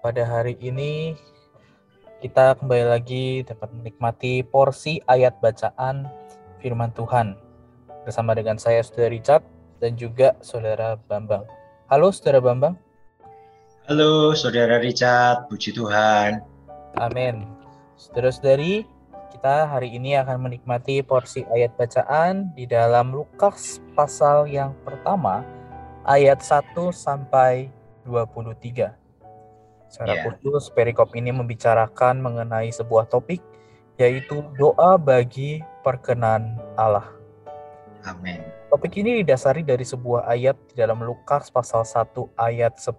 pada hari ini kita kembali lagi dapat menikmati porsi ayat bacaan firman Tuhan bersama dengan saya Saudara Richard dan juga Saudara Bambang. Halo Saudara Bambang. Halo Saudara Richard, puji Tuhan. Amin. Saudara-saudari, kita hari ini akan menikmati porsi ayat bacaan di dalam Lukas pasal yang pertama ayat 1 sampai 23. Secara yeah. khusus, perikop ini membicarakan mengenai sebuah topik, yaitu doa bagi perkenan Allah. Amin. Topik ini didasari dari sebuah ayat di dalam Lukas pasal 1 ayat 10.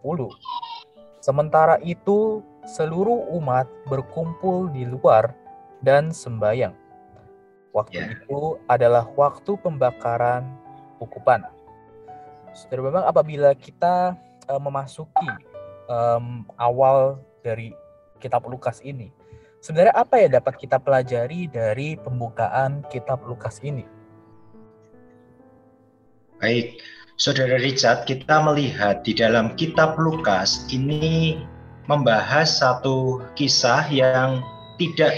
Sementara itu, seluruh umat berkumpul di luar dan sembayang. Waktu yeah. itu adalah waktu pembakaran hukuman. Saudara memang apabila kita uh, memasuki um, awal dari kitab Lukas ini. Sebenarnya apa ya dapat kita pelajari dari pembukaan kitab Lukas ini? Baik, Saudara Richard, kita melihat di dalam kitab Lukas ini membahas satu kisah yang tidak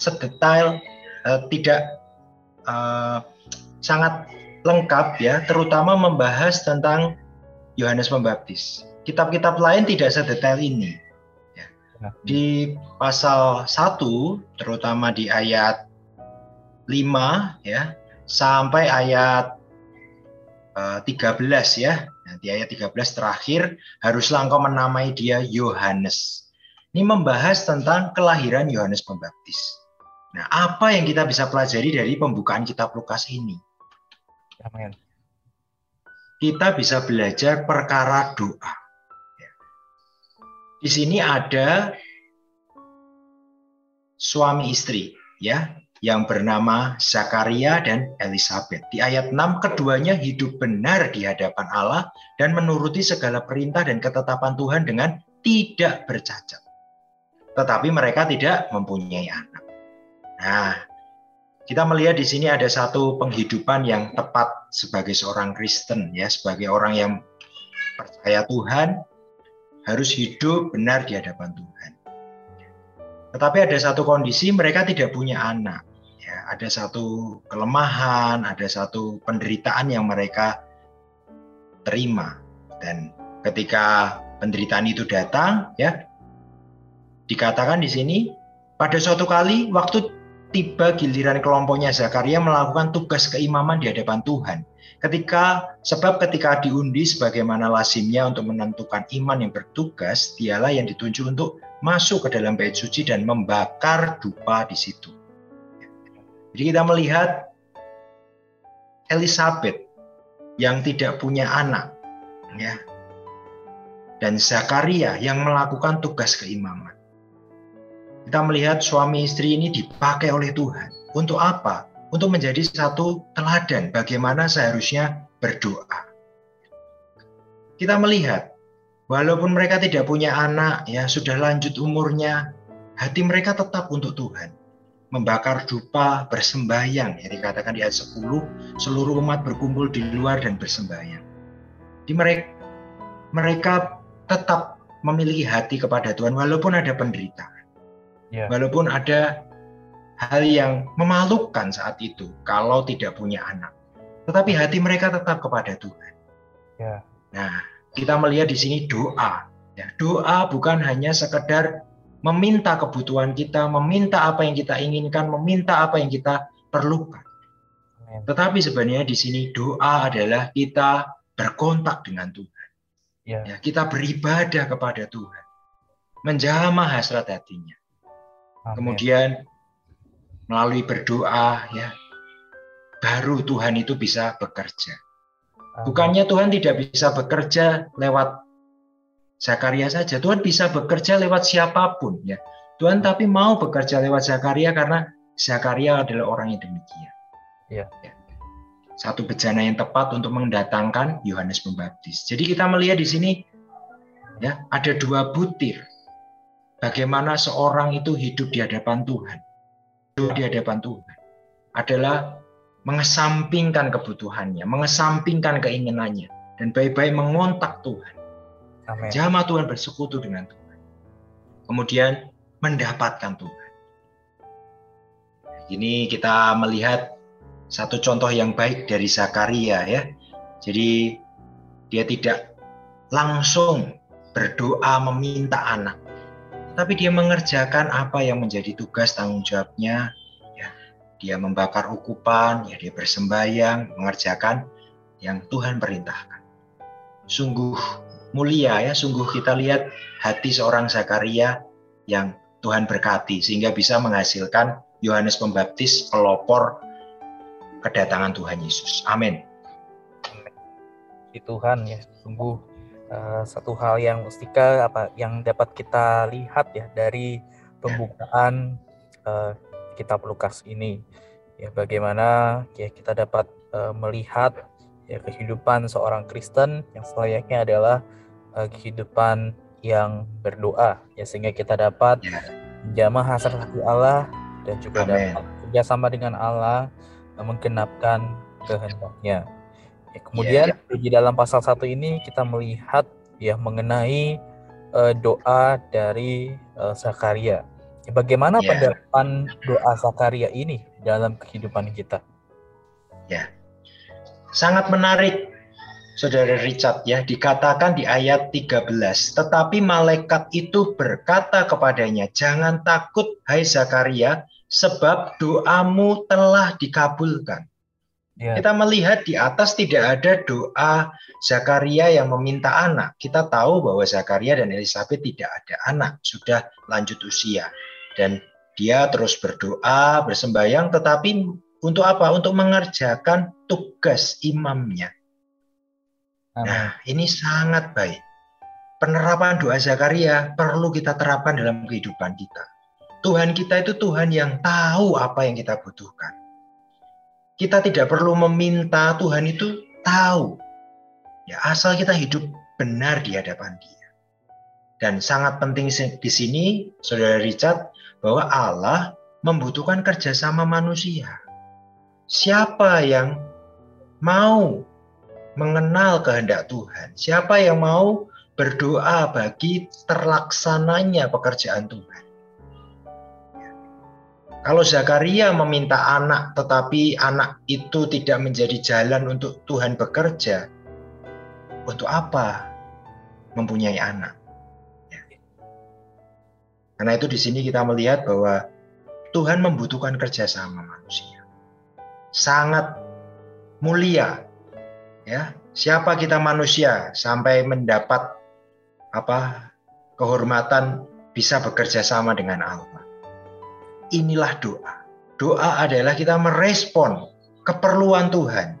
sedetail, uh, tidak uh, sangat lengkap ya, terutama membahas tentang Yohanes Pembaptis kitab-kitab lain tidak sedetail ini. Ya. ya. Di pasal 1, terutama di ayat 5 ya, sampai ayat uh, eh, 13 ya. Nah, di ayat 13 terakhir, haruslah engkau menamai dia Yohanes. Ini membahas tentang kelahiran Yohanes Pembaptis. Nah, apa yang kita bisa pelajari dari pembukaan kitab Lukas ini? Amin. Kita bisa belajar perkara doa. Di sini ada suami istri ya yang bernama Zakaria dan Elizabeth. Di ayat 6 keduanya hidup benar di hadapan Allah dan menuruti segala perintah dan ketetapan Tuhan dengan tidak bercacat. Tetapi mereka tidak mempunyai anak. Nah, kita melihat di sini ada satu penghidupan yang tepat sebagai seorang Kristen ya, sebagai orang yang percaya Tuhan, harus hidup benar di hadapan Tuhan. Tetapi ada satu kondisi mereka tidak punya anak. Ya, ada satu kelemahan, ada satu penderitaan yang mereka terima. Dan ketika penderitaan itu datang, ya dikatakan di sini pada suatu kali waktu tiba giliran kelompoknya Zakaria melakukan tugas keimaman di hadapan Tuhan. Ketika sebab ketika diundi sebagaimana lazimnya untuk menentukan iman yang bertugas, dialah yang ditunjuk untuk masuk ke dalam bait suci dan membakar dupa di situ. Jadi kita melihat Elizabeth yang tidak punya anak, ya, dan Zakaria yang melakukan tugas keimaman. Kita melihat suami istri ini dipakai oleh Tuhan. Untuk apa? Untuk menjadi satu teladan bagaimana seharusnya berdoa. Kita melihat walaupun mereka tidak punya anak, ya sudah lanjut umurnya, hati mereka tetap untuk Tuhan. Membakar dupa, bersembahyang, ya dikatakan di ayat 10, seluruh umat berkumpul di luar dan bersembahyang. Di mereka, mereka tetap memiliki hati kepada Tuhan walaupun ada penderitaan. Yeah. Walaupun ada hal yang memalukan saat itu kalau tidak punya anak. Tetapi hati mereka tetap kepada Tuhan. Yeah. Nah, kita melihat di sini doa. Ya, doa bukan hanya sekedar meminta kebutuhan kita, meminta apa yang kita inginkan, meminta apa yang kita perlukan. Tetapi sebenarnya di sini doa adalah kita berkontak dengan Tuhan. Yeah. Ya, kita beribadah kepada Tuhan. Menjamah hasrat hatinya. Amin. Kemudian melalui berdoa ya baru Tuhan itu bisa bekerja. Bukannya Tuhan tidak bisa bekerja lewat Zakaria saja. Tuhan bisa bekerja lewat siapa pun ya. Tuhan tapi mau bekerja lewat Zakaria karena Zakaria adalah orang yang demikian. Ya. ya. Satu bejana yang tepat untuk mendatangkan Yohanes Pembaptis. Jadi kita melihat di sini ya ada dua butir. Bagaimana seorang itu hidup di hadapan Tuhan. Hidup di hadapan Tuhan adalah mengesampingkan kebutuhannya, mengesampingkan keinginannya, dan baik-baik mengontak Tuhan. Amen. Jama Tuhan bersekutu dengan Tuhan. Kemudian mendapatkan Tuhan. Ini kita melihat satu contoh yang baik dari Zakaria ya. Jadi dia tidak langsung berdoa meminta anak. Tapi dia mengerjakan apa yang menjadi tugas tanggung jawabnya dia membakar ukupan, ya dia bersembayang, mengerjakan yang Tuhan perintahkan. Sungguh mulia ya, sungguh kita lihat hati seorang Zakaria yang Tuhan berkati sehingga bisa menghasilkan Yohanes Pembaptis pelopor kedatangan Tuhan Yesus. Amin. Tuhan ya, sungguh uh, satu hal yang mustika apa yang dapat kita lihat ya dari pembukaan uh, kitab Lukas ini ya bagaimana ya kita dapat uh, melihat ya kehidupan seorang Kristen yang selayaknya adalah uh, kehidupan yang berdoa ya sehingga kita dapat ya. menjamah hasrat hati Allah dan juga Amen. dapat kerjasama dengan Allah menggenapkan kehendaknya. Ya, kemudian ya, ya. di dalam pasal satu ini kita melihat ya mengenai uh, doa dari uh, Zakaria Bagaimana yeah. pendapat doa Zakaria ini dalam kehidupan kita? Ya, sangat menarik, Saudara Richard ya. Dikatakan di ayat 13, tetapi malaikat itu berkata kepadanya, jangan takut, hai Zakaria, sebab doamu telah dikabulkan. Ya. Kita melihat di atas tidak ada doa Zakaria yang meminta anak. Kita tahu bahwa Zakaria dan Elizabeth tidak ada anak, sudah lanjut usia dan dia terus berdoa, bersembayang, tetapi untuk apa? Untuk mengerjakan tugas imamnya. Amin. Nah, ini sangat baik. Penerapan doa Zakaria perlu kita terapkan dalam kehidupan kita. Tuhan kita itu Tuhan yang tahu apa yang kita butuhkan. Kita tidak perlu meminta, Tuhan itu tahu. Ya, asal kita hidup benar di hadapan Dia. Dan sangat penting di sini, Saudara Richard, bahwa Allah membutuhkan kerjasama manusia. Siapa yang mau mengenal kehendak Tuhan? Siapa yang mau berdoa bagi terlaksananya pekerjaan Tuhan? Kalau Zakaria meminta anak, tetapi anak itu tidak menjadi jalan untuk Tuhan bekerja, untuk apa mempunyai anak? Karena itu di sini kita melihat bahwa Tuhan membutuhkan kerjasama manusia. Sangat mulia. Ya, siapa kita manusia sampai mendapat apa kehormatan bisa bekerja sama dengan Allah. Inilah doa. Doa adalah kita merespon keperluan Tuhan.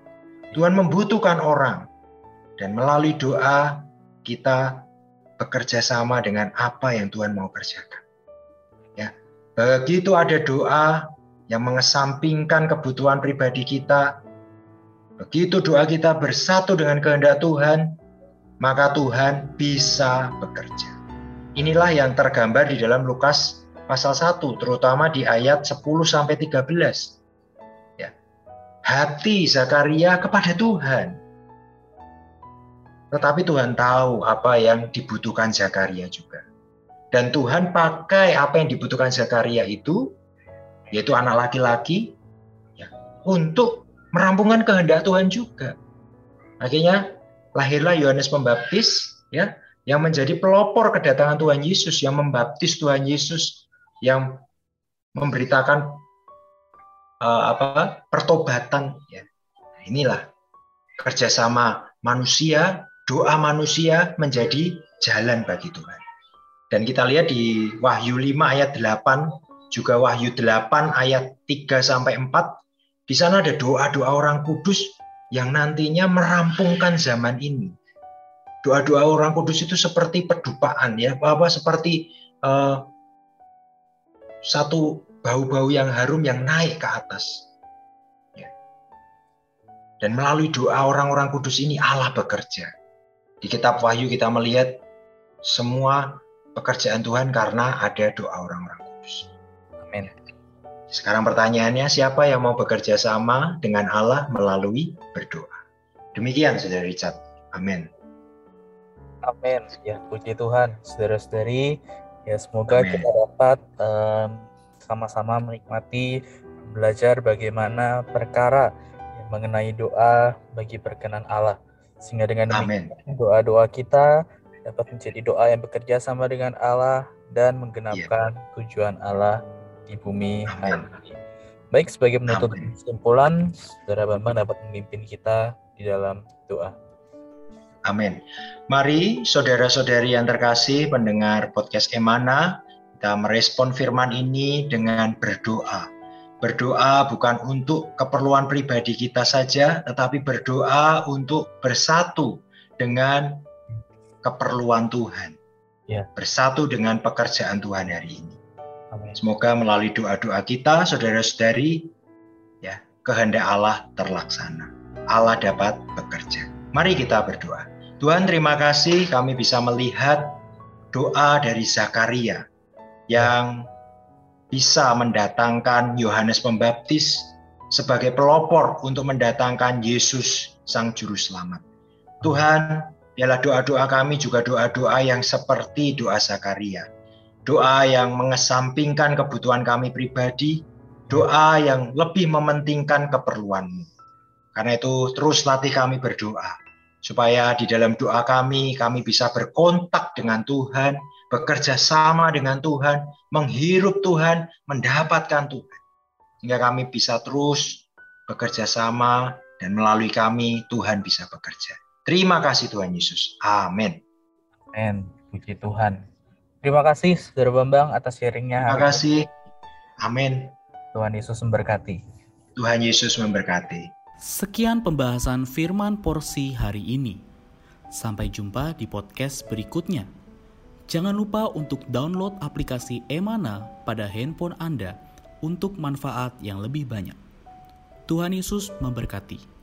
Tuhan membutuhkan orang dan melalui doa kita bekerja sama dengan apa yang Tuhan mau kerjakan. Begitu ada doa yang mengesampingkan kebutuhan pribadi kita, begitu doa kita bersatu dengan kehendak Tuhan, maka Tuhan bisa bekerja. Inilah yang tergambar di dalam Lukas pasal 1, terutama di ayat 10 sampai 13. Ya. Hati Zakaria kepada Tuhan. Tetapi Tuhan tahu apa yang dibutuhkan Zakaria juga. Dan Tuhan pakai apa yang dibutuhkan Zakaria itu, yaitu anak laki-laki, ya, untuk merampungkan kehendak Tuhan juga. Akhirnya lahirlah Yohanes Pembaptis, ya, yang menjadi pelopor kedatangan Tuhan Yesus, yang membaptis Tuhan Yesus, yang memberitakan uh, apa pertobatan. Ya. Nah, inilah kerjasama manusia, doa manusia menjadi jalan bagi Tuhan. Dan kita lihat di Wahyu 5 ayat 8, juga Wahyu 8 ayat 3 sampai 4, di sana ada doa-doa orang kudus yang nantinya merampungkan zaman ini. doa-doa orang kudus itu seperti pedupaan ya, apa seperti uh, satu bau-bau yang harum yang naik ke atas. Ya. Dan melalui doa orang-orang kudus ini Allah bekerja. Di kitab Wahyu kita melihat semua pekerjaan Tuhan karena ada doa orang-orang kudus. Amin. Sekarang pertanyaannya, siapa yang mau bekerja sama dengan Allah melalui berdoa? Demikian, Saudara Richard. Amin. Amin. Ya, puji Tuhan, saudara-saudari. Ya, semoga Amen. kita dapat um, sama-sama menikmati belajar bagaimana perkara yang mengenai doa bagi perkenan Allah. Sehingga dengan doa-doa kita dapat menjadi doa yang bekerja sama dengan Allah dan menggenapkan yeah. tujuan Allah di bumi hari ini. Baik, sebagai penutup kesimpulan, Saudara Bambang dapat memimpin kita di dalam doa. Amin. Mari saudara-saudari yang terkasih pendengar podcast Emana, kita merespon firman ini dengan berdoa. Berdoa bukan untuk keperluan pribadi kita saja, tetapi berdoa untuk bersatu dengan keperluan Tuhan. Ya. Bersatu dengan pekerjaan Tuhan hari ini. Amin. Semoga melalui doa-doa kita, saudara-saudari, ya, kehendak Allah terlaksana. Allah dapat bekerja. Mari kita berdoa. Tuhan terima kasih kami bisa melihat doa dari Zakaria yang bisa mendatangkan Yohanes Pembaptis sebagai pelopor untuk mendatangkan Yesus Sang Juru Selamat. Tuhan, biarlah doa-doa kami juga doa-doa yang seperti doa Zakaria. Doa yang mengesampingkan kebutuhan kami pribadi, doa yang lebih mementingkan keperluanmu. Karena itu terus latih kami berdoa supaya di dalam doa kami, kami bisa berkontak dengan Tuhan, bekerja sama dengan Tuhan, menghirup Tuhan, mendapatkan Tuhan. Sehingga kami bisa terus bekerja sama dan melalui kami Tuhan bisa bekerja. Terima kasih Tuhan Yesus. Amin. Amin. Puji Tuhan. Terima kasih Saudara Bambang atas sharingnya. Terima kasih. Amin. Tuhan Yesus memberkati. Tuhan Yesus memberkati. Sekian pembahasan firman porsi hari ini. Sampai jumpa di podcast berikutnya. Jangan lupa untuk download aplikasi Emana pada handphone Anda untuk manfaat yang lebih banyak. Tuhan Yesus memberkati.